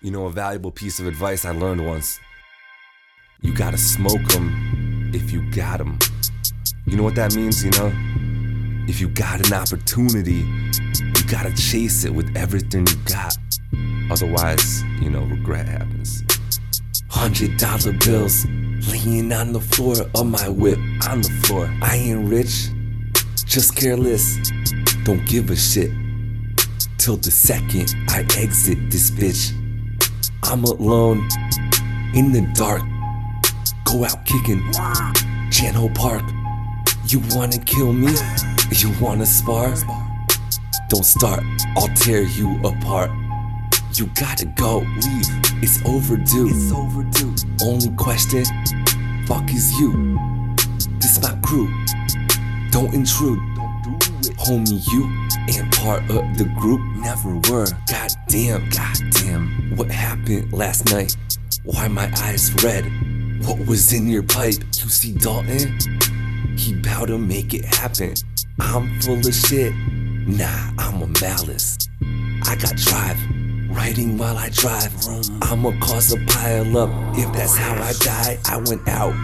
You know, a valuable piece of advice I learned once. You gotta smoke them if you got them. You know what that means, you know? If you got an opportunity, you gotta chase it with everything you got. Otherwise, you know, regret happens. Hundred dollar bills laying on the floor of my whip, on the floor. I ain't rich, just careless. Don't give a shit till the second I exit this bitch. I'm alone in the dark. Go out kicking Channel Park. You wanna kill me? You wanna spar? Don't start, I'll tear you apart. You gotta go, leave. It's overdue. It's overdue. Only question, fuck is you? This my crew. Don't intrude. Don't do it. Homie, you ain't part of the group. Never were. Goddamn, goddamn. Happened last night? Why my eyes red? What was in your pipe? You see Dalton? He bout to make it happen. I'm full of shit. Nah, I'm a malice. I got drive. Writing while I drive. I'ma cause a pile up. If that's how I die, I went out.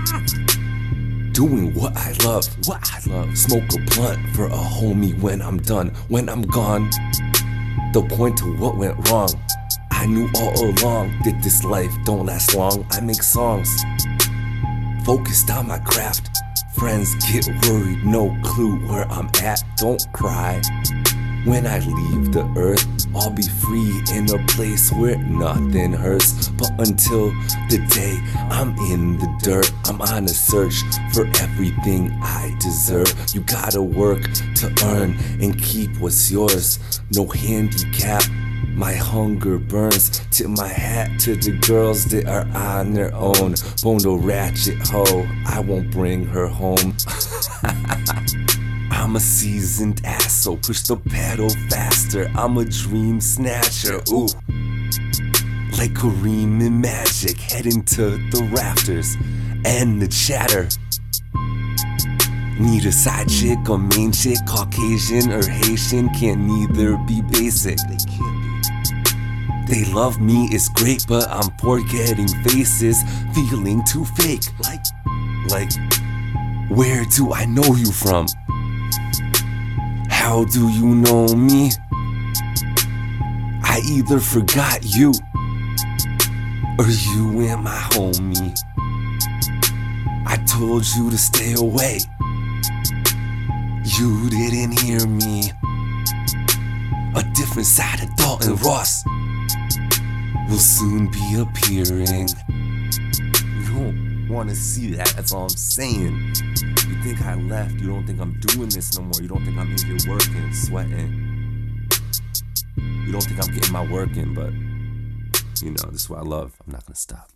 Doing what I love. What I love. Smoke a blunt for a homie when I'm done. When I'm gone. The point to what went wrong. I knew all along that this life don't last long. I make songs. Focused on my craft. Friends get worried, no clue where I'm at. Don't cry. When I leave the earth, I'll be free in a place where nothing hurts. But until the day I'm in the dirt, I'm on a search for everything I deserve. You gotta work to earn and keep what's yours. No handicap. My hunger burns. Tip my hat to the girls that are on their own. Bondo ratchet hoe, I won't bring her home. I'm a seasoned asshole. push the pedal faster. I'm a dream snatcher, ooh. Like Kareem and Magic, heading to the rafters and the chatter. Need a side chick or main chick, Caucasian or Haitian, can't neither be basic. They can't. They love me, it's great, but I'm forgetting faces, feeling too fake. Like, like, where do I know you from? How do you know me? I either forgot you or you ain't my homie. I told you to stay away. You didn't hear me. A different side of Dalton Ross will soon be appearing. You don't want to see that, that's all I'm saying. You think I left, you don't think I'm doing this no more, you don't think I'm in here working, sweating. You don't think I'm getting my work in, but you know, this is what I love. I'm not gonna stop.